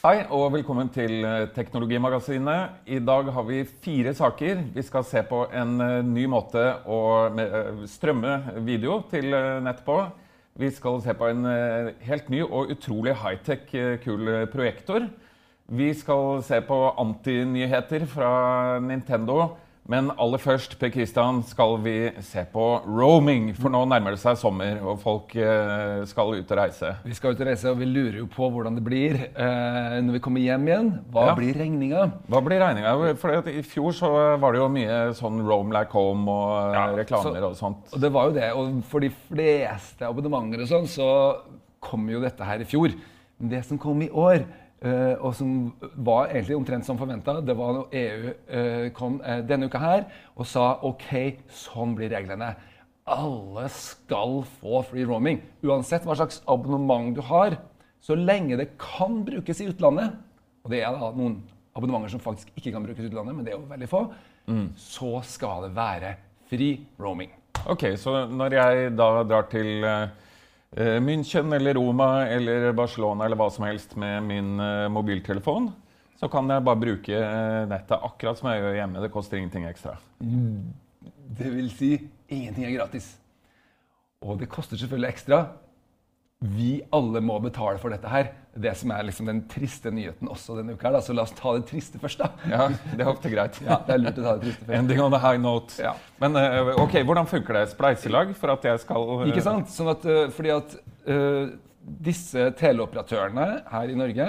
Hei og velkommen til eh, Teknologimagasinet. I dag har vi fire saker. Vi skal se på en eh, ny måte å eh, strømme video til nett på. Vi skal se på en helt ny og utrolig high-tech kul projektor. Vi skal se på antinyheter fra Nintendo. Men aller først Per Kristian, skal vi se på roaming. For nå nærmer det seg sommer, og folk eh, skal ut og reise. Vi skal ut og reise, og vi lurer jo på hvordan det blir eh, når vi kommer hjem igjen. Hva ja. blir regninga? Hva blir regninga? For I fjor så var det jo mye sånn roam like home og ja, reklamer så, og sånt. Og det var jo det. Og for de fleste abonnementer og sånn, så kom jo dette her i fjor. Men det som kom i år og som var egentlig omtrent som forventa. Det var når EU uh, kom uh, denne uka her og sa OK, sånn blir reglene. Alle skal få free roaming. Uansett hva slags abonnement du har. Så lenge det kan brukes i utlandet, og det er da noen abonnementer som faktisk ikke kan brukes i utlandet, men det er jo veldig få, mm. så skal det være free roaming. Ok, Så når jeg da drar til Eh, München eller Roma eller Barcelona eller hva som helst med min eh, mobiltelefon, så kan jeg bare bruke eh, nettet akkurat som jeg gjør hjemme. Det koster ingenting ekstra. Det vil si ingenting er gratis. Og det koster selvfølgelig ekstra vi alle må betale for dette her. Det som er liksom den triste nyheten også denne uka. Da. Så la oss ta det triste først, da. Ja, Det er ofte greit. ja, det er lurt å ta det triste først. Ending on a high note. Ja. Men uh, ok, hvordan funker det? Spleiselag for at jeg skal uh... Ikke sant? Sånn at, uh, fordi at disse teleoperatørene her i Norge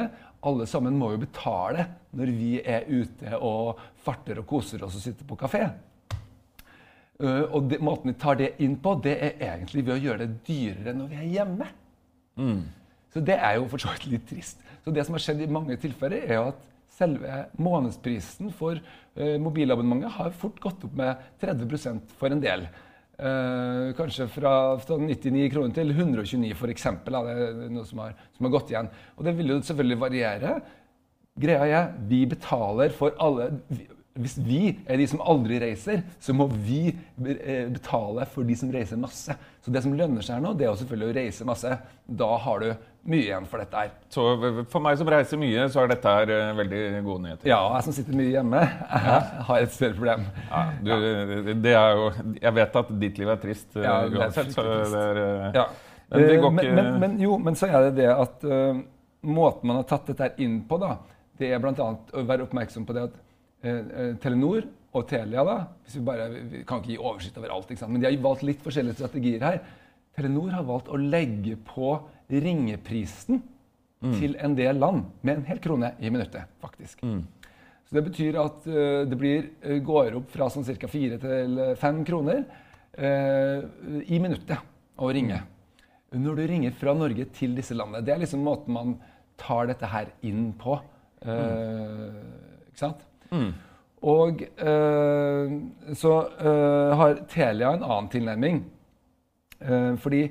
alle sammen må jo betale når vi er ute og farter og koser oss og sitter på kafé. og de, måten vi tar det inn på, det er egentlig ved å gjøre det dyrere når vi er hjemme. Mm. Så det er jo for så vidt litt trist. Så det som har skjedd i mange tilfeller, er jo at selve månedsprisen for uh, mobilabonnementet har fort gått opp med 30% for en del. Uh, kanskje fra 99 kroner til 129 f.eks. Det er noe som har, som har, gått igjen. Og det vil jo selvfølgelig variere. Greia er vi betaler for alle hvis vi er de som aldri reiser, så må vi eh, betale for de som reiser masse. Så det som lønner seg her nå, det er jo selvfølgelig å reise masse. Da har du mye igjen for dette her. Så for meg som reiser mye, så er dette her uh, veldig gode nyheter? Ja, jeg som sitter mye hjemme, har et større problem. Ja, du, det er jo Jeg vet at ditt liv er trist uh, ja, uansett, så det er uh, ja. men, det går ikke men, men, jo, men så er det det at måten man har tatt dette inn på, da, det er bl.a. å være oppmerksom på det at Eh, eh, Telenor og Telia, da, hvis vi, bare, vi kan ikke gi oversikt over alt, men de har valgt litt forskjellige strategier her. Telenor har valgt å legge på ringeprisen mm. til en del land med en hel krone i minuttet, faktisk. Mm. Så Det betyr at uh, det blir, uh, går opp fra sånn ca. fire til fem kroner uh, i minuttet å ringe. Når du ringer fra Norge til disse landene. Det er liksom måten man tar dette her inn på. Mm. Ikke sant? Mm. Og øh, så øh, har Telia en annen tilnærming. Uh, fordi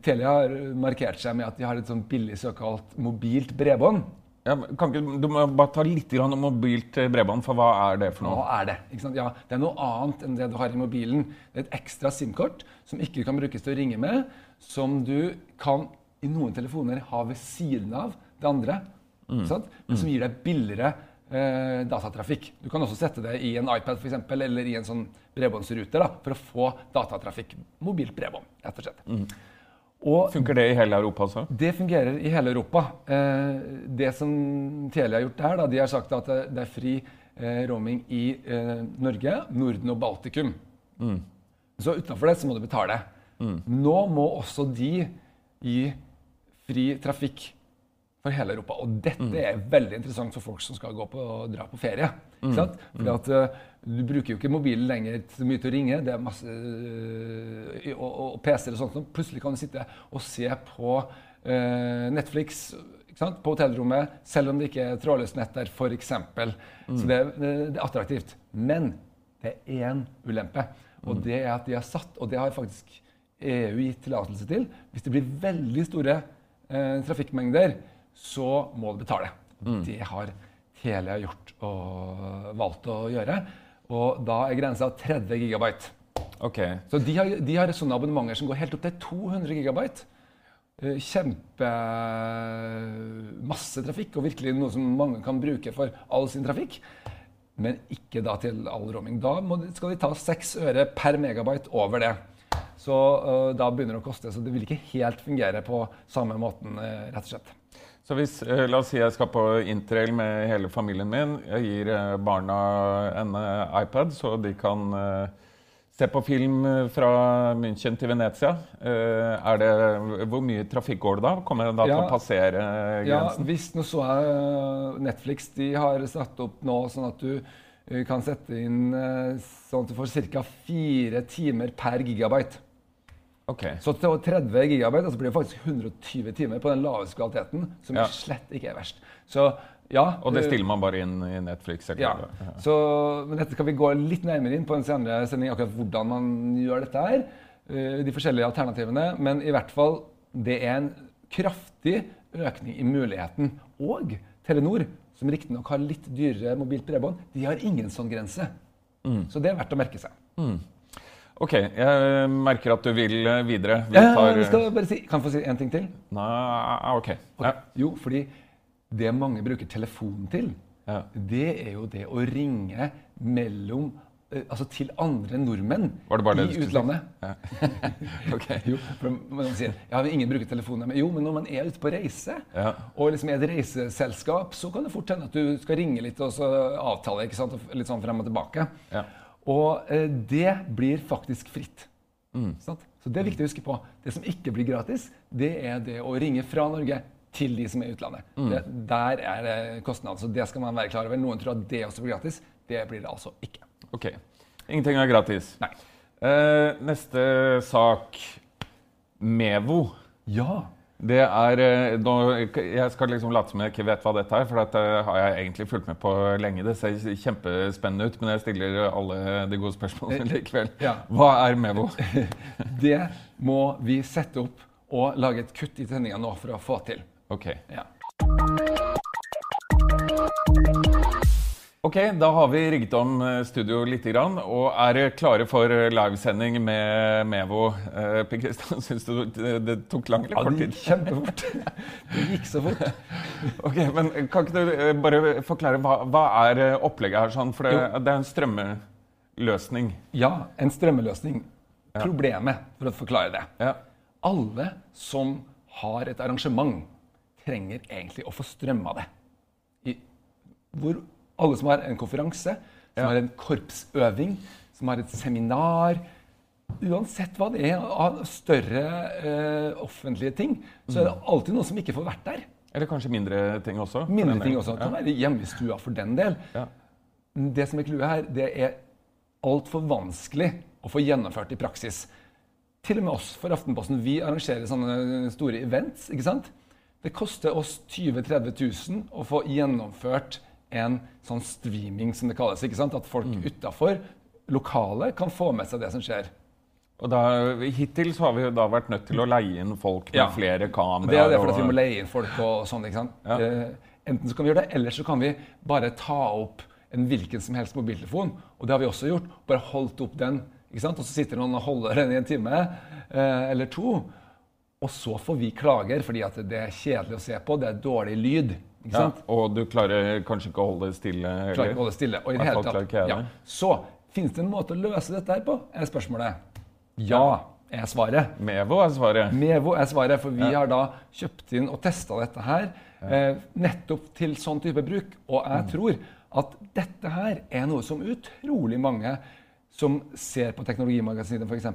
Telia har markert seg med at de har et sånn billig såkalt mobilt bredbånd. Ja, ikke, du må bare ta litt om mobilt bredbånd, for hva er det for noe? Hva er det? Ja, det er noe annet enn det du har i mobilen. Det er et ekstra SIM-kort som ikke kan brukes til å ringe med, som du kan i noen telefoner ha ved siden av det andre. Mm. Som gir deg billigere eh, datatrafikk. Du kan også sette det i en iPad for eksempel, eller i en sånn bredbåndsruter da, for å få datatrafikk. Mobilt bredbånd, rett og slett. Mm. Og funker det i hele Europa også? Det fungerer i hele Europa. Eh, det som Telia har gjort her, da, de har sagt at det er fri eh, roaming i eh, Norge, Norden og Baltikum. Mm. Så utenfor det så må du betale. Mm. Nå må også de gi fri trafikk for hele Europa. Og dette mm. er veldig interessant for folk som skal gå på, dra på ferie. Ikke mm. sant? Fordi at uh, Du bruker jo ikke mobilen lenger så mye til å ringe. Det er masse, uh, og, og PC-er og sånt. Plutselig kan du sitte og se på uh, Netflix på hotellrommet, selv om det ikke er trådløst nett der, f.eks. Mm. Så det, det, er attraktivt. Men det er én ulempe, og mm. det er at de har satt, og det har faktisk EU gitt tillatelse til, hvis det blir veldig store trafikkmengder, så må du betale. Mm. Det har Telia gjort og valgt å gjøre. Og da er grensa 30 gigabyte. Okay. Så de har, de har, sånne abonnementer som går helt opp til 200 gigabyte. eh, kjempe masse trafikk, og virkelig noe som mange kan bruke for all sin trafikk. Men ikke da til all roaming. Da må, skal de ta seks øre per megabyte over det. Så uh, da begynner det å koste. Så det vil ikke helt fungere på samme måten, uh, rett og slett. Så hvis, uh, La oss si jeg skal på interrail med hele familien min. Jeg gir barna en iPad, så de kan se på film fra München til Venezia. er det, hvor mye trafikk går det da? Kommer det da ja, til å passere grensen? Ja, hvis nå så er Netflix de har satt opp nå sånn at du kan sette inn sånn at du får ca. fire timer per gigabyte. Okay. Så til 30 gigabyte altså blir det faktisk 120 timer på den laveste kvaliteten, som ja. slett ikke er verst. Så, ja, og det stiller man bare inn i Netflix? Ja. ja. Så, men dette skal vi gå litt nærmere inn på en senere sending, akkurat hvordan man gjør dette her. Eh, de forskjellige alternativene. Men i hvert fall, det er en kraftig økning i muligheten. Og Telenor, som riktignok har litt dyrere mobilt bredbånd, de har ingen sånn grense. Mm. Så det er verdt å merke seg. Mm. Ok, jeg merker at du vil eh, videre. Vi tar... skal bare si, kan jeg få si en ting til? Nei, ok. ok. Ja. Jo, fordi det mange bruker telefonen til, ja. det er jo det å ringe mellom eh, altså til andre nordmenn i utlandet. Si? Ja. okay. jo, man sier ja, ingen bruker telefonen. Men jo, men når man er ute på reise, ja. og liksom er et reiseselskap, så kan det fort hende at du skal ringe litt og så avtale ikke sant? litt sånn frem og tilbake. Ja. Og eh, det blir faktisk fritt. Mm. Så det er viktig å huske på. Det som ikke blir gratis, det er det å ringe fra Norge til de som er i utlandet. Mm. Det, der er det kostnad. Så det skal man være klar over. Noen tror at det også blir gratis. Det blir det altså ikke. Ok. Ingenting er gratis. Nei. Eh, neste sak. Mevo. Ja. Det er, nå, Jeg skal liksom late som jeg ikke vet hva dette er, for dette har jeg egentlig fulgt med på lenge. Det ser kjempespennende ut, men jeg stiller alle de gode spørsmålene eh, likevel. Ja. Hva er Mevo? Det må vi sette opp og lage et kutt i tenninga nå for å få til. Ok. Ja. Ok, Da har vi rigget om eh, studio litt og er klare for eh, livesending med Mevo. Eh, per Kristian, syns du det tok lang eller kort tid? Ja, det gikk kjempefort. Det gikk så fort. ok, men Kan ikke du bare forklare hva, hva er opplegget her? sånn? For det, det, er en strømmeløsning. Ja, en strømmeløsning. Problemet, for å forklare det ja. Alle som har et arrangement, trenger egentlig å få strømma det. I, hvor alle som har en konferanse, som ja. har en korpsøving, som har et seminar Uansett hva det er av større uh, offentlige ting, så er det mm. alltid noen som ikke får vært der. Eller kanskje mindre ting også? Mindre ting også. Det kan være hjemme i stua for den del. Ja. Det som er clouet her, det er altfor vanskelig å få gjennomført i praksis. Til og med oss for Aftenposten. Vi arrangerer sånne store events. ikke sant? Det koster oss 20 000-30 000 å få gjennomført en sånn streaming, som det kalles. ikke sant? At folk mm. utafor lokalet kan få med seg det som skjer. Og da, Hittil så har vi jo da vært nødt til å leie inn folk med ja. flere kameraer. Det er derfor og... vi må leie inn folk og sånn. ikke sant? Ja. Eh, enten så kan vi gjøre det, eller så kan vi bare ta opp en hvilken som helst mobiltelefon. Og det har vi også gjort. Bare holdt opp den. ikke sant? Og så sitter noen og holder den i en time eh, eller to. Og så får vi klager fordi at det er kjedelig å se på, det er dårlig lyd. Ja, og du klarer kanskje ikke å holde stille? heller? Klarer ikke å holde stille. Og i det hele tatt, ja. Så fins det en måte å løse dette her på, er spørsmålet. Ja er svaret. Mevo er svaret. Mevo er svaret, For vi ja. har da kjøpt inn og testa dette her eh, nettopp til sånn type bruk. Og jeg mm. tror at dette her er noe som utrolig mange som ser på Teknologimagasinet f.eks.,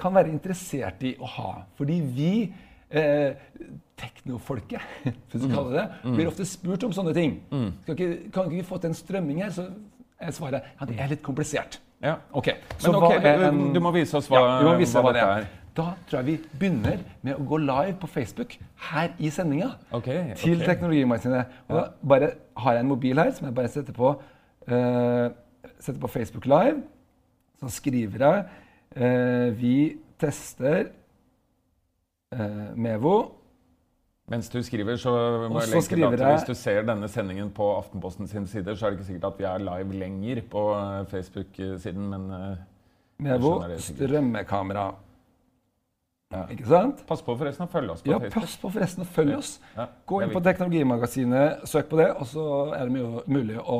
kan være interessert i å ha. Fordi vi eh, teknofolket for å kalle det, mm. blir ofte spurt om sånne ting. Mm. Ikke, kan ikke vi få til en strømming her? Så er svaret ja, det er litt komplisert. Ja. Ok, Men okay, en, du må vise oss hva, ja, vise hva, hva det er. Da tror jeg vi begynner med å gå live på Facebook her i sendinga. Okay, til okay. Teknologimagasinet. Og da bare har jeg en mobil her som jeg bare setter på, uh, setter på Facebook Live. Så skriver jeg Vi tester uh, Mevo. Mens du skriver, så må jeg legge til at hvis du ser denne sendingen på Aftenposten sin side, så er det ikke sikkert at vi er live lenger på eh, Facebook-siden, men Mevo strømmekamera. Ja. Ikke sant? Pass på forresten å følge oss på Ja, Facebook. pass på forresten å følge oss. Ja, Gå inn på. Teknologimagasinet, søk på det, og så er det mul- mulig å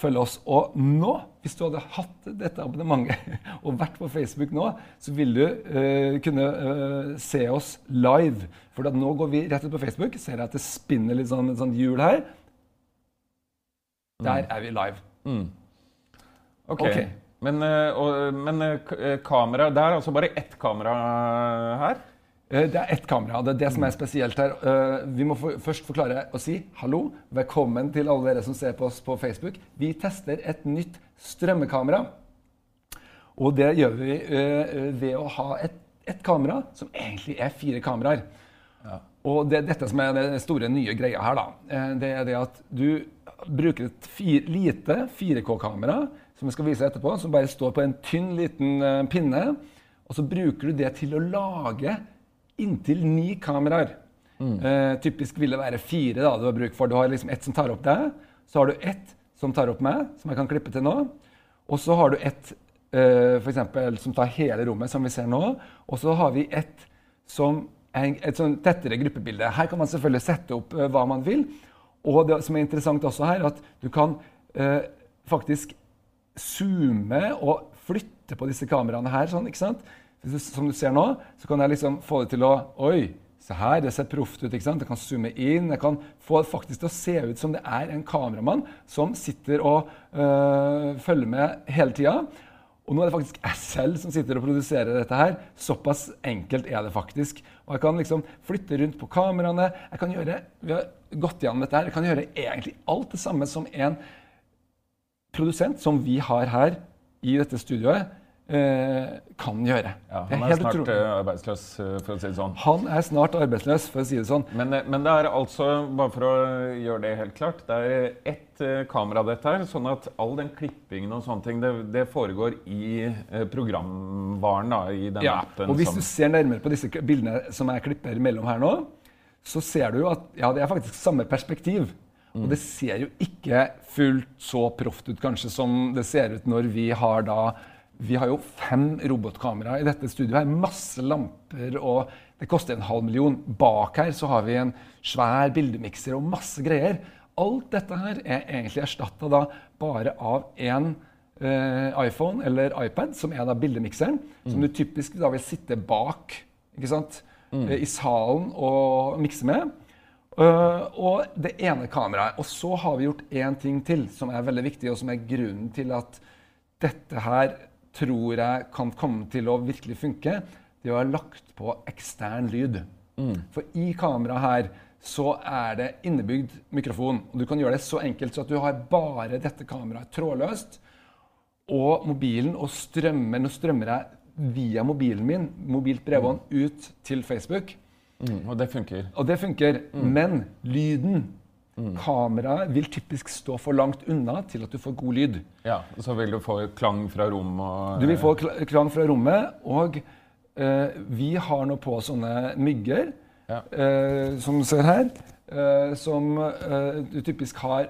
følge oss. Og nå, hvis du hadde hatt dette abonnementet og vært på Facebook nå, så ville du uh, kunne uh, se oss live. For nå går vi rett ut på Facebook. Ser jeg at det spinner litt sånn, sånn hjul her. Der er vi live. Mm. Ok. okay. Men, eh, og, men kamera Det er altså bare ett kamera her? Eh, Det er ett kamera. Det er det som er spesielt her. Eh, Vi må først forklare og si hallo. Velkommen til alle dere som ser på oss på Facebook. Vi tester et nytt strømmekamera. Og det gjør vi eh, ved å ha et, et kamera som egentlig er fire kameraer. Og det er dette som er den store nye greia her. da. Det er det at du bruker et fire, lite 4K-kamera, som vi skal vise etterpå, som bare står på en tynn, liten pinne. Og så bruker du det til å lage inntil ni kameraer. Eh, typisk vil det være fire da, du har bruk for. Du har liksom ett som tar opp deg. Så har du ett som tar opp meg, som jeg kan klippe til nå. Og så har du ett eh, for eksempel, som tar hele rommet, som vi ser nå. Og så har vi ett som er et sånn tettere gruppebilde. Her kan man selvfølgelig sette opp eh, hva man vil. Og det som er interessant også her, at du kan eh, faktisk zoome og flytte på disse kameraene her. sånn, ikke sant? Som du ser nå, så kan jeg liksom få det til å Oi, se her, det ser proft ut. ikke sant? Jeg kan zoome inn. Jeg kan få det faktisk til å se ut som det er en kameramann som sitter og øh, følger med hele tida. Og nå er det faktisk jeg selv som sitter og produserer dette her. Såpass enkelt er det faktisk. Og jeg kan liksom flytte rundt på kameraene. Jeg kan gjøre, Vi har gått gjennom dette her. Jeg kan gjøre egentlig alt det samme som en produsent som vi har her i dette studioet, kan gjøre. Ja, han er er snart utrolig. eh, arbeidsløs, eh, for å si det sånn. Han er snart arbeidsløs, for å si det sånn. Men, eh, men det er altså, bare for å gjøre det helt klart, det er ett eh, kamera dette her, sånn at all den klippingen og sånne ting, det, det foregår i eh, programvaren da, i den Ja, appen. og hvis som, du ser nærmere på disse bildene som jeg klipper mellom her nå, så ser du jo at ja, det er faktisk samme perspektiv. Og det ser jo ikke fullt så proft ut kanskje som det ser ut når vi har da Vi har jo fem robotkameraer i dette studioet. her, Masse lamper, og det koster en halv million. Bak her så har vi en svær bildemikser og masse greier. Alt dette her er egentlig erstatta da bare av én eh, iPhone eller iPad, som er da bildemikseren, som du typisk da vil sitte bak ikke sant? mm. i salen og mikse med. Uh, og det ene kameraet. Og så har vi gjort én ting til som er veldig viktig, og som er grunnen til at dette her tror jeg kan komme til å virkelig funke. Det å ha lagt på ekstern lyd. For i kameraet her så er det innebygd mikrofon. Og du kan gjøre det så enkelt så at du har bare dette kameraet trådløst og mobilen og strømmer Nå strømmer jeg via mobilen min, mobilt bredbånd, ut til Facebook. mm, og det funker. Og det funker. Mm. Men lyden Kameraet vil typisk stå for langt unna til at du får god lyd. Ja, Så vil du få klang fra rommet og Du vil få klang fra rommet, og eh, vi har nå på sånne mygger, Ja. eh, som du ser her, eh, som eh, du typisk har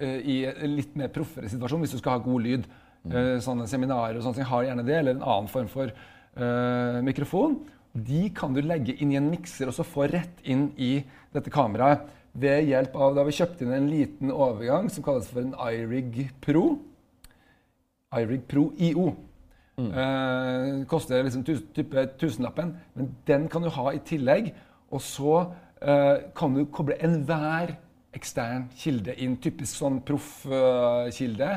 eh, i en litt mer proffere situasjon hvis du skal ha god lyd. Eh, sånne seminarer og sånne ting har gjerne det, eller en annen form for eh, mikrofon. De kan du legge inn i en mikser og så få rett inn i dette kameraet ved hjelp av Da vi kjøpte inn en liten overgang som kalles for en iRig Pro. iRig Pro IO. Eh, koster liksom tus, type tusenlappen, men den kan du ha i tillegg. Og så eh, kan du koble enhver ekstern kilde inn, typisk sånn proffkilde,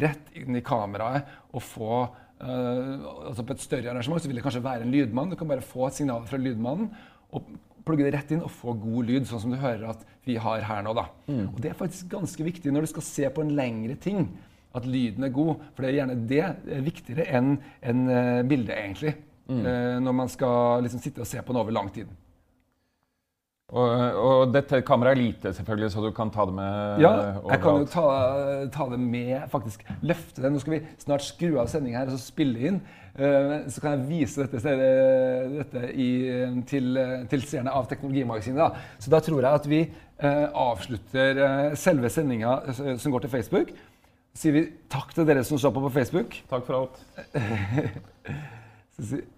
rett inn i kameraet og få eh, altså På et større arrangement så vil det kanskje være en lydmann. Du kan bare få et signal fra lydmannen og plugge det rett inn og få god lyd, sånn som du hører at vi har her nå. da. Og Det er faktisk ganske viktig når du skal se på en lengre ting, at lyden er god. For det er gjerne det er viktigere enn en, eh, bildet, egentlig. Eh, når man skal liksom sitte og se på noe over lang tid. Og, og dette kameraet er lite, selvfølgelig, så du kan ta det med Ja, overalt. jeg kan jo ta, ta det med, faktisk løfte det. Nå skal vi snart skru av sendingen her og så spille inn. Eh, så kan jeg vise dette, dette i, til, til seerne av Teknologimagasinet. Da. Så da tror jeg at vi eh, avslutter eh, selve sendinga som går til Facebook. Så sier vi takk til dere som så på på Facebook. Takk for alt.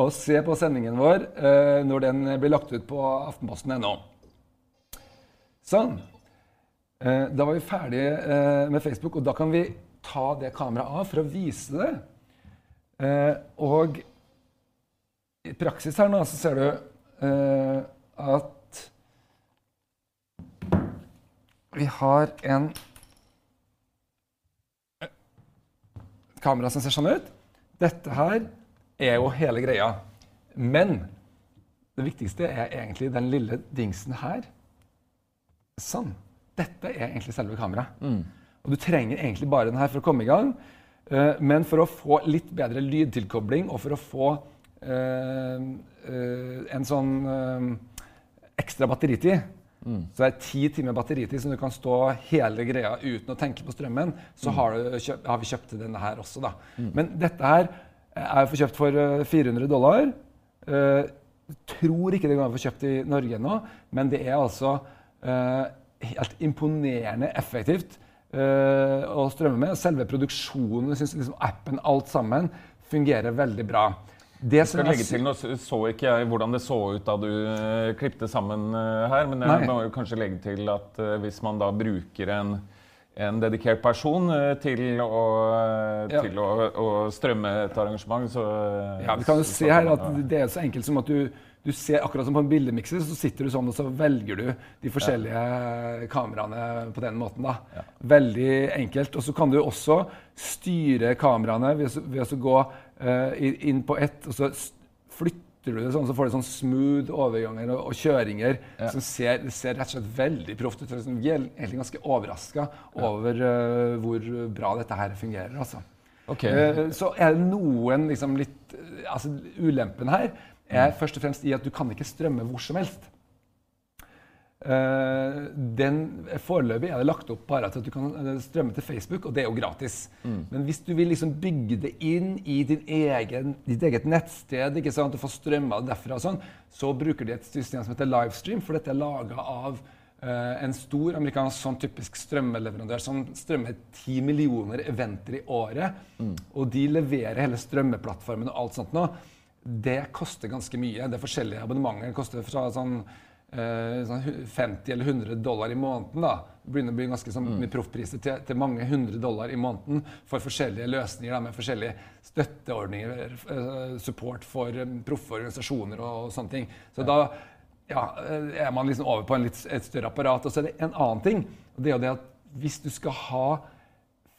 Og se på sendingen vår eh, når den blir lagt ut på aftenposten.no. Sånn. Eh, da var vi ferdige eh, med Facebook, og da kan vi ta det kameraet av for å vise det. Eh, og i praksis her nå så ser du eh, at vi har en kamera som ser sånn ut. Dette her er jo hele greia. Men det viktigste er egentlig den lille dingsen her. Sånn. Dette er egentlig selve kameraet. Mm. Og du trenger egentlig bare den her for å komme i gang. Uh, men for å få litt bedre lydtilkobling og for å få uh, uh, en sånn ekstra batteritid mm. Så er ti timer batteritid som du kan stå hele greia uten å tenke på strømmen. Så mm. har, kjøpt, har, vi kjøpt denne her også, da. Mm. Men dette her er få kjøpt for 400 dollar. Jeg tror ikke det går an å få kjøpt i Norge ennå, men det er altså helt imponerende effektivt å strømme med. Selve produksjonen, synes liksom appen, alt sammen fungerer veldig bra. Det skal legge til, Nå så ikke jeg hvordan det så ut da du klipte sammen her, men jeg Nei. må jo kanskje legge til at hvis man da bruker en, en dedikert person til, å, ja. til å, å, strømme et arrangement, så Ja, Vi kan jo se her at det er så enkelt som at du du ser akkurat som på en bildemikser, så sitter du sånn og så velger du de forskjellige ja. kameraene på den måten. da. Ja. Veldig enkelt. Og så kan du også styre kameraene ved, ved å gå uh, inn på ett, og så flytter du det sånn, så får du sånn smooth overganger og, og kjøringer ja. som ser, ser, rett og slett veldig proft ut. Liksom, vi er egentlig ganske overraska over uh, hvor bra dette her fungerer. altså. Okay. Uh, så er det noen liksom, litt altså, Ulempen her er først og fremst i at du kan ikke strømme hvor som helst. Uh, den Foreløpig er det lagt opp bare til at du kan eh, strømme til Facebook, og det er jo gratis. Mm. Men hvis du vil liksom bygge det inn i egen, ditt eget nettsted, ikke sant, og få strømma det derfra, og sånn, så bruker de et system som heter Livestream, for dette er laga av uh, en stor amerikansk sånn typisk strømmeleverandør som strømmer ti millioner eventer i året. Mm. Og de leverer hele strømmeplattformen og alt sånt nå det koster ganske mye. Det er forskjellige abonnementer. Det koster fra eh, sånn 50 eller 100 dollar i måneden. da. Begynner å bli ganske sånn, mye proffpriser til, til, mange hundre dollar i måneden for forskjellige løsninger da, med forskjellige støtteordninger, eh, support for um, proffe organisasjoner og, og, sånne ting. Så da ja, eh, er man liksom over på litt, et større apparat. Og så er det en annen ting. og det er jo det at Hvis du skal ha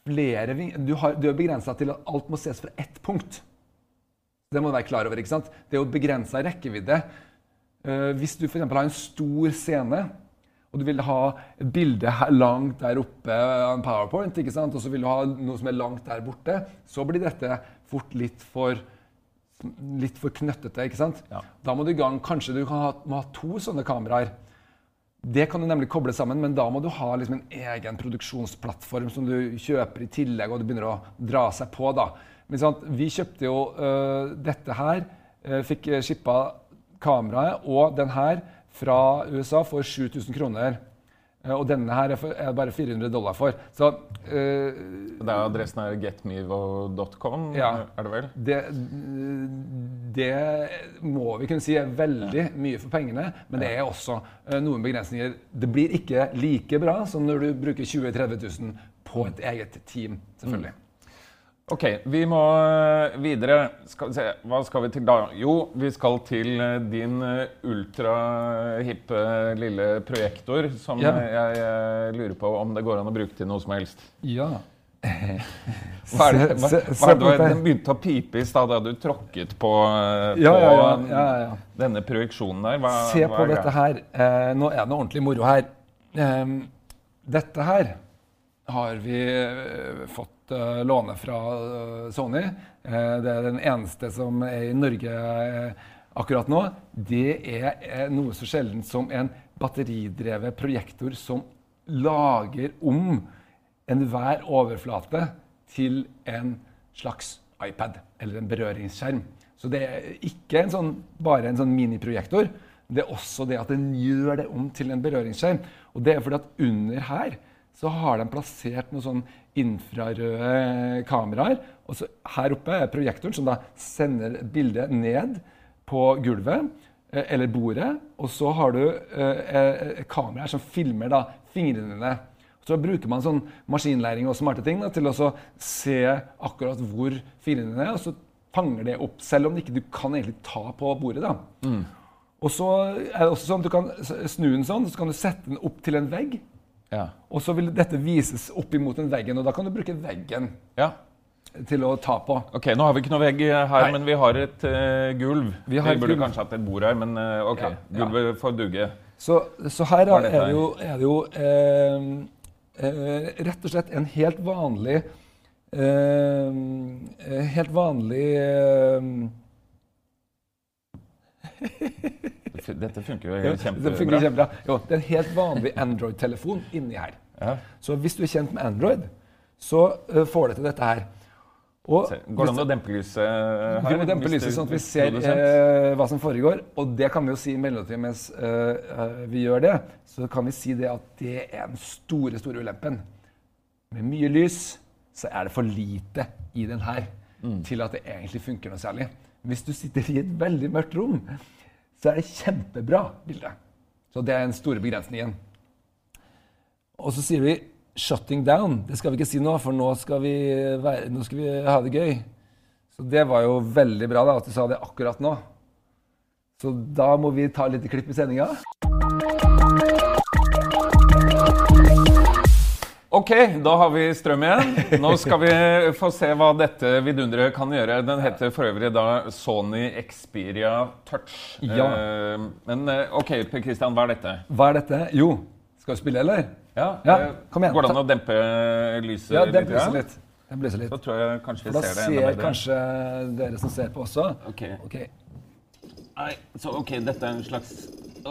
flere Du, har, du er begrensa til at alt må ses fra ett punkt. Det må du være klar over. ikke sant? Det er jo begrensa rekkevidde. Uh, hvis du f.eks. har en stor scene, og du vil ha et bilde langt der oppe av en powerpoint, og så vil du ha noe som er langt der borte, så blir dette fort litt for, litt for knøttete. ikke sant? Ja. Da må du i gang, Kanskje du ha, må ha to sånne kameraer. Det kan du nemlig koble sammen, men da må du ha liksom en egen produksjonsplattform som du kjøper i tillegg, og det begynner å dra seg på. da. Men sant, vi kjøpte jo uh, dette her. Uh, fikk shippa kameraet og den her fra USA for 7000 kroner. Uh, og denne her er, bare 400 dollar for. Så Det er adressen er getmevo.com, ja, er det vel? Det, det, må vi kunne si er veldig mye for pengene, men det er også noen begrensninger. Det blir ikke like bra som når du bruker 20 000-30 000 på et eget team, selvfølgelig. Mm. Ok, vi må eh, videre. Skal vi se, Hva skal vi til da? Jo, vi skal til eh, din eh, ultrahippe lille projektor, som ja. jeg, lurer på om det går an å bruke til noe som helst. Ja. hva er det, hva, hva er det, Den begynte å pipe i stad da du tråkket på, på ja, ja, denne projeksjonen der. Hva, Se på dette her. Eh, nå er det ordentlig moro her. Eh, dette her har vi fått uh, låne fra uh, Sony. Uh, det er den eneste som er i Norge akkurat nå. Det er noe så sjeldent som en batteridrevet projektor som lager om enhver overflate til en slags iPad eller en berøringsskjerm. Så det er ikke en sånn, bare en sånn miniprojektor. Det er også det at den gjør det om til en berøringsskjerm. Og det er fordi at under her så har de plassert noen sånn infrarøde kameraer. Og så her oppe er projektoren som da sender bildet ned på gulvet eh, eller bordet. Og så har du eh, kameraer som filmer da fingrene dine. Så bruker man sånn maskinlæring og smarte ting da, til å se akkurat hvor fingrene dine er. og så fanger det opp, selv om ikke du kan egentlig ta på bordet. da. Mm. Og så er det også sånn at Du kan snu den sånn, så kan du sette den opp til en vegg. Ja. Og så vil dette vises opp imot den veggen, og da kan du bruke veggen ja. til å ta på. Ok, Nå har vi ikke noe vegg her, Nei. men vi har et uh, gulv. Vi, vi burde gulv. kanskje hatt et bord her, men uh, ok, ja. gulvet får duge. Så, så her er det, jo, er det jo eh, eh, rett og slett en helt vanlig eh, Helt vanlig Dette funker jo kjempebra. Det funker kjempebra. Jo, det er en helt vanlig Android-telefon inni her. Ja. Så hvis du er kjent med Android, så uh, får du til dette her. Og, Går det an å dempe lyset her? Vi må dempe lyset sånn at vi ser uh, hva som foregår. Og det kan vi jo si i mellomtiden mens uh, vi gjør det. Så kan vi si det at det er den store, store ulempen. Med mye lys så er det for lite i den her mm. til at det egentlig funker noe særlig. Hvis du sitter i et veldig mørkt rom, så er det kjempebra bilde. Så det er den store begrensningen. Og så sier vi 'shutting down'. Det skal vi ikke si nå, for nå skal vi, være, nå skal vi ha det gøy. Så det var jo veldig bra da, at du sa det akkurat nå. Så da må vi ta litt klipp i sendinga. Ok, da har vi strøm igjen. Nå skal vi få se hva dette vidunderet kan gjøre. Den heter for øvrig da Sony Xperia Touch. Ja. Uh, men uh, ok, Per Christian, hva er dette? Hva er dette? Jo, skal vi spille, eller? Ja, ja uh, kom igjen. Går det an å dempe lyset ja, dempe lyset litt? Dempe lyset litt. Så tror jeg kanskje vi ser det enda bedre. Da ser kanskje dere som ser på også. Ok. okay. Nei, så ok, dette er en slags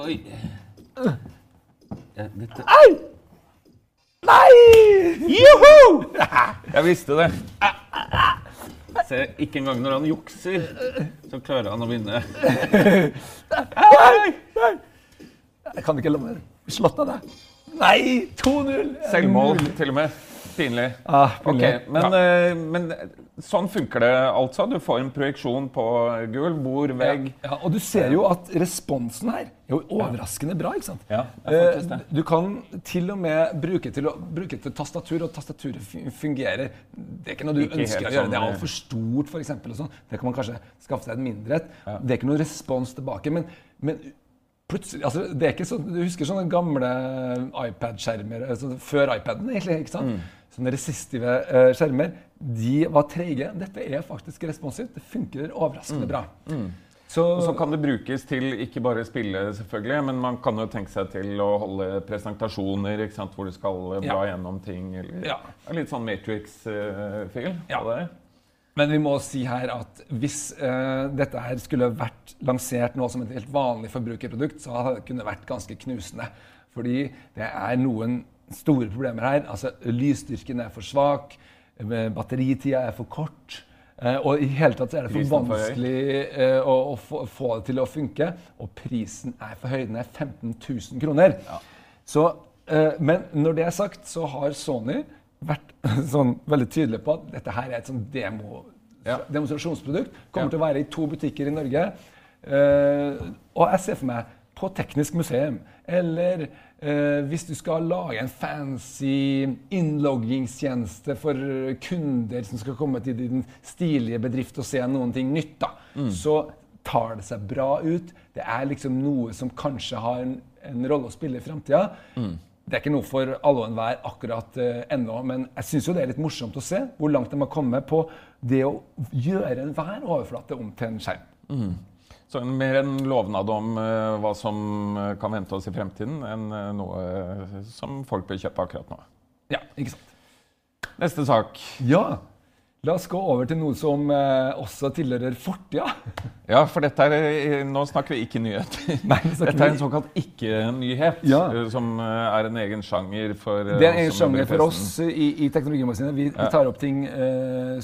Oi. Ja, dette... Ai! Nei! Juhu! Jeg visste det. Se, ikke engang når han jukser, så klarer han å vinne. Nei! Nei! Jeg kan ikke la meg slått av deg. Nei! 2-0. Selvmål, til og med. Pinlig. Ah, pinlig. Okay, men, ja. uh, men, sånn funker det altså. Du får en projeksjon på gulv, bord, vegg. Ja, og du ser jo at responsen her er jo overraskende bra. ikke sant? Ja, uh, du kan til og med bruke til, bruke til tastatur, og tastaturet fungerer. Det er ikke noe du ikke ønsker å gjøre. Sånn, det er altfor stort, f.eks. Sånn. Det kan man kanskje skaffe seg et mindre et. Det er ikke noe respons tilbake. men, men plutselig, altså, det er ikke så, Du husker sånne gamle iPad-skjermer altså, før iPaden? egentlig, ikke sant? Mm sånne resistive uh, skjermer, de var treige. Dette er faktisk responsivt. Det funker overraskende mm. bra. Mm. Så, og så kan det brukes til ikke bare spille, selvfølgelig, men man kan jo tenke seg til å holde presentasjoner ikke sant, hvor du skal bla ja. gjennom ting. Eller, ja. Litt sånn Matrix-fil. Uh, ja. Men vi må si her at hvis uh, dette her skulle vært lansert nå som et helt vanlig forbrukerprodukt, så hadde det kunne vært ganske knusende. Fordi det er noen store problemer her. Altså, Lysstyrken er for svak, batteritida er for kort. Eh, og i hele tatt er det for vanskelig eh, å, å få, få, det til å funke. Og prisen er for høy. Den er 15 000 kroner. Ja. Så, eh, men når det er sagt, så har Sony vært sånn, veldig tydelig på at dette her er et sånn demo, ja. demonstrasjonsprodukt. Kommer ja. til å være i to butikker i Norge. Eh, og jeg ser for meg på Teknisk museum eller Eh, hvis du skal lage en fancy innloggingstjeneste for kunder som skal komme til din stilige bedrift og se noen ting nytt, da, mm. så tar det seg bra ut. Det er liksom noe som kanskje har en, en rolle å spille i framtida. Mm. Det er ikke noe for alle og enhver akkurat eh, ennå, men jeg syns det er litt morsomt å se hvor langt de har kommet på det å gjøre enhver overflate om til en skjerm. Mm. Så en, mer en lovnad om uh, hva som eh, kan vente oss i fremtiden, enn uh, noe uh, som folk bør kjøpe akkurat nå. Ja, ikke sant. Neste sak. Ja. La oss gå over til noe som også tilhører fortida. ja, for dette er, nå snakker vi ikke nyhet. Nei, dette er en såkalt ikke-nyhet, ja. som er en egen sjanger for Det er en egen sjanger for oss i, i Teknologimagasinet. Vi, ja. vi, tar opp ting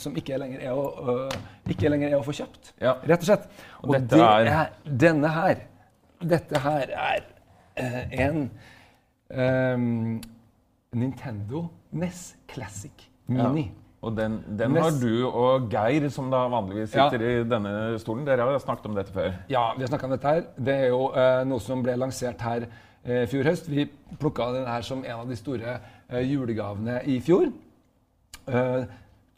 som ikke lenger er å, ikke lenger er å få kjøpt. Ja. Rett og slett. Og, og det er... denne her. Dette her er uh, en um, Nintendo NES Classic Mini. Ja. Og den, den har du og Geir, som da vanligvis sitter i denne stolen. Dere har snakket om dette før. Ja, vi har snakka om dette her. Det er jo uh, noe som ble lansert her eh, i fjor høst. Vi plukka den her som en av de store eh, julegavene i fjor. Uh,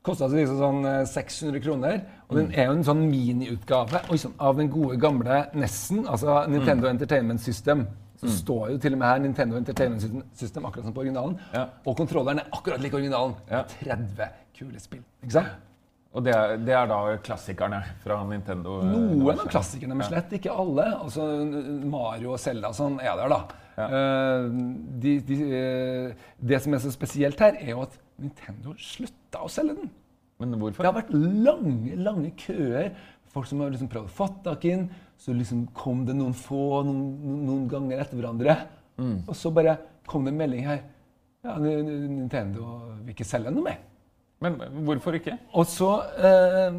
Kosta liksom sånn eh, 600 kroner. Og den er jo en sånn miniutgave sånn, av den gode, gamle NES-en, altså Nintendo Entertainment System. Så står jo til og med her Nintendo Entertainment System, akkurat som på originalen. Ja. Og kontrolleren er akkurat lik originalen. Ja. 30 kule spill. Ikke sant? Og det er, det er da klassikerne fra Nintendo. eh, Noen av klassikerne, men slett ikke alle. Altså, Mario og Zelda sånn er der, da. Eh, de, de, uh, det som er så spesielt her, er jo at Nintendo slutta å selge den. Men hvorfor? Det har vært lange lange køer. Folk som har liksom prøvd å få tak i den. Så liksom kom det noen få noen, noen ganger etter hverandre. Og så bare kom det en melding her. Ja, Nintendo vil ikke selge noe mer. Men hvorfor ikke? Og så eh,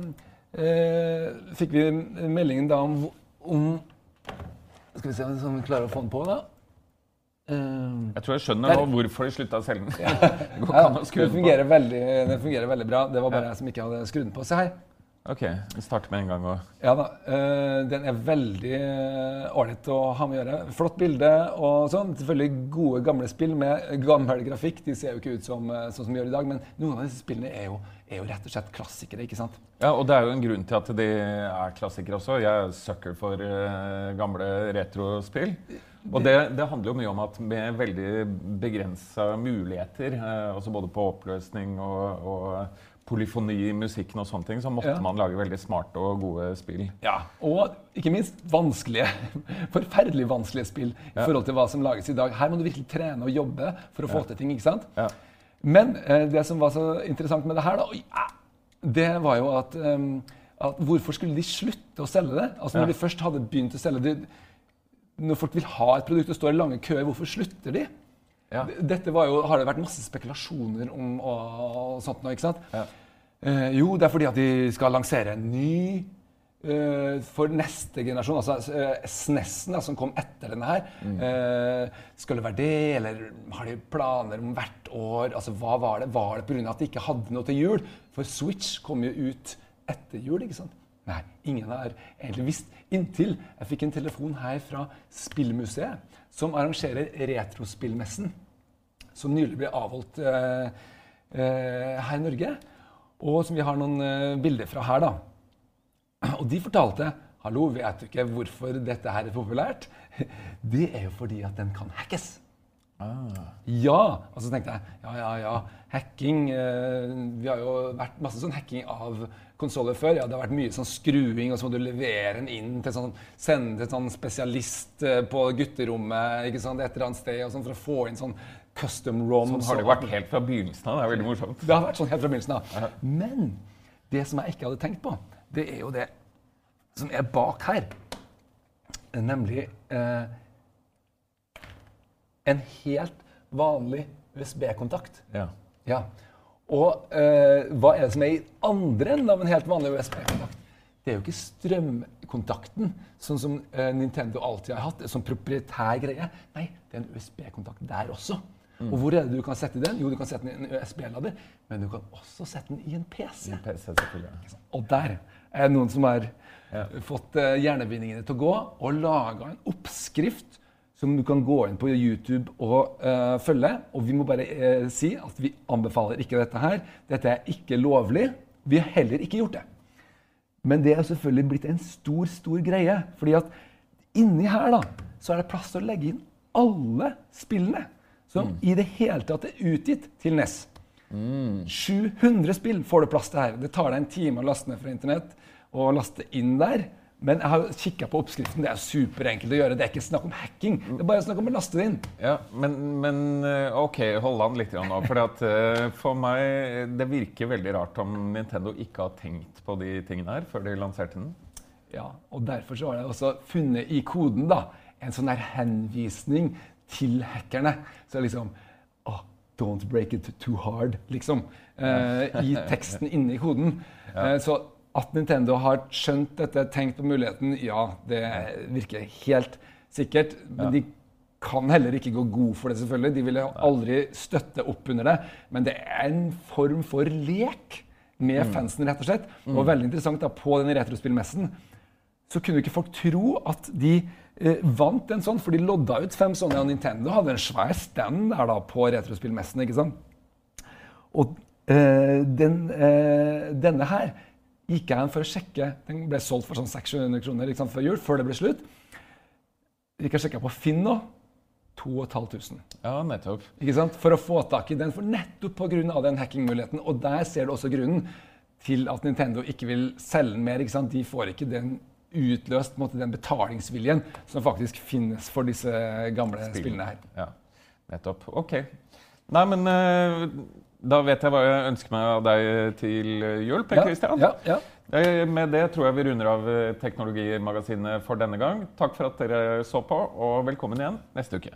eh, fikk vi meldingen da om, om Skal vi se om vi klarer å få den på, da. Eh, Jeg tror jeg skjønner Der. nå hvorfor de slutta å selge den. Det går ikke ja, an å skru den, den på. veldig, den fungerer veldig bra. Det var bare jeg som ikke hadde skrudd den på. Se her. Ok, vi starter med en gang. Og... Ja da. eh, den er veldig eh, ålreit å ha med å gjøre. Flott bilde og sånn. Selvfølgelig gode, gamle spill med gammel grafikk. De ser jo ikke ut som, sånn som de gjør i dag, men noen av disse spillene er jo, er jo rett og slett klassikere. ikke sant? Ja, og det er jo en grunn til at de er klassikere også. Jeg er sucker for gamle retrospill. Og det, det handler jo mye om at med veldig begrensa muligheter, eh, altså både på oppløsning og, og polyfoni i musikken og sånne ting, så måtte Ja. man lage veldig smarte og gode spill. Ja, Og ikke minst vanskelige, forferdelig vanskelige spill i Ja. forhold til hva som lages i dag. Her må du virkelig trene og jobbe for å få til ting. ikke sant? Ja. Men eh, det som var så interessant med det her, da, ah, det var jo at, um, at Hvorfor skulle de slutte å selge det? Altså Når Ja. de først hadde begynt å selge det Når folk vil ha et produkt og står i lange køer, hvorfor slutter de? Ja. Dette var jo, har det vært masse spekulasjoner om og, og sånt nå, ikke sant? Ja. Eh, jo, det er fordi at de skal lansere en ny eh, for neste generasjon, altså eh, SNES-en da, som kom etter denne her. Eh, skal det være det, eller har de planer om hvert år? Altså, Hva var det? Var det pga. at de ikke hadde noe til jul? For Switch kom jo ut etter jul, ikke sant? Nei, ingen har egentlig visst. Inntil jeg fikk en telefon her fra Spillmuseet, som arrangerer Retrospillmessen som nylig ble avholdt eh, eh, her i Norge. Og som vi har noen eh, bilder fra her, da. Og de fortalte Hallo, vet du ikke hvorfor dette her er populært? Det er jo fordi at den kan hackes. Ja! Og så tenkte jeg ja, ja, ja. Hacking eh, Vi har jo vært masse sånn hacking av konsoller før. Ja, det har vært mye sånn skruing, og så må du levere den inn til sånn Sende til sånn spesialist eh, på gutterommet ikke sant, et eller annet sted og sånn, for å få inn sånn custom ROMs. Sånn har det vært helt fra begynnelsen av. Det er veldig morsomt. det har vært sånn helt fra begynnelsen av. Men det som jeg ikke hadde tenkt på, det er jo det som er bak her. Nemlig eh, en helt vanlig USB-kontakt. Ja. Ja. Og eh, hva er det som er i andre enden av en helt vanlig USB-kontakt? Det er jo ikke strømkontakten, sånn som eh, Nintendo alltid har hatt, som proprietær greie. Nei, det er en USB-kontakt der også. Og hvor er det du kan sette den? Jo, du kan sette den i en USB-lader, men du kan også sette den i en PC. I en PC, selvfølgelig. Og der er det noen som har Ja. fått uh, hjernebindingene til å gå, og laga en oppskrift som du kan gå inn på YouTube og uh, følge. Og vi må bare uh, si at vi anbefaler ikke dette her. Dette er ikke lovlig. Vi har heller ikke gjort det. Men det er selvfølgelig blitt en stor, stor greie. fordi at inni her da, så er det plass til å legge inn alle spillene som i det hele tatt er utgitt til NES. 700 spill får du plass til her. Det tar deg en time å laste ned fra internett og laste inn der. Men jeg har kikka på oppskriften. Det er superenkelt å gjøre. Det er ikke snakk om hacking. Det er bare snakk om å laste det inn. Ja, men, men eh, OK, hold an litt nå. For for meg det virker veldig rart om Nintendo ikke har tenkt på de tingene her før de lanserte den. Ja, og Derfor så har jeg også funnet i koden da, en sånn der henvisning til hackerne. Så liksom oh, Don't break it too hard, liksom. Eh, I teksten inne i koden. Eh, så at Nintendo har skjønt dette, tenkt på muligheten, ja, det virker helt sikkert. Men de kan heller ikke gå god for det, selvfølgelig. De ville aldri støtte opp under det. Men det er en form for lek med Mm. fansen, rett og slett. Og veldig interessant da, på den retrospillmessen så kunne ikke folk tro at de eh, vant en sånn, for de lodda ut fem sånne, og Nintendo hadde en svær stand der da på retrospillmessen. ikke sant? Og eh, den, eh, denne her gikk jeg inn for å sjekke. Den ble solgt for sånn 600 kroner liksom, før jul, før det ble slutt. Gikk jeg sjekka på Finn nå. 2500. Ja, nettopp. Ikke sant? For å få tak i den, for nettopp pga. den hackingmuligheten. Og der ser du også grunnen til at Nintendo ikke vil selge den mer. Ikke sant? De får ikke den utløst måte, den betalingsviljen som faktisk finnes for disse gamle spillene her. Ja, nettopp. Ok. Nei, men eh, da vet jeg hva jeg ønsker meg av deg til jul, Per Kristian. Ja, ja. ja. Med det tror jeg vi runder av eh, Teknologimagasinet for denne gang. Takk for at dere så på, og velkommen igjen neste uke.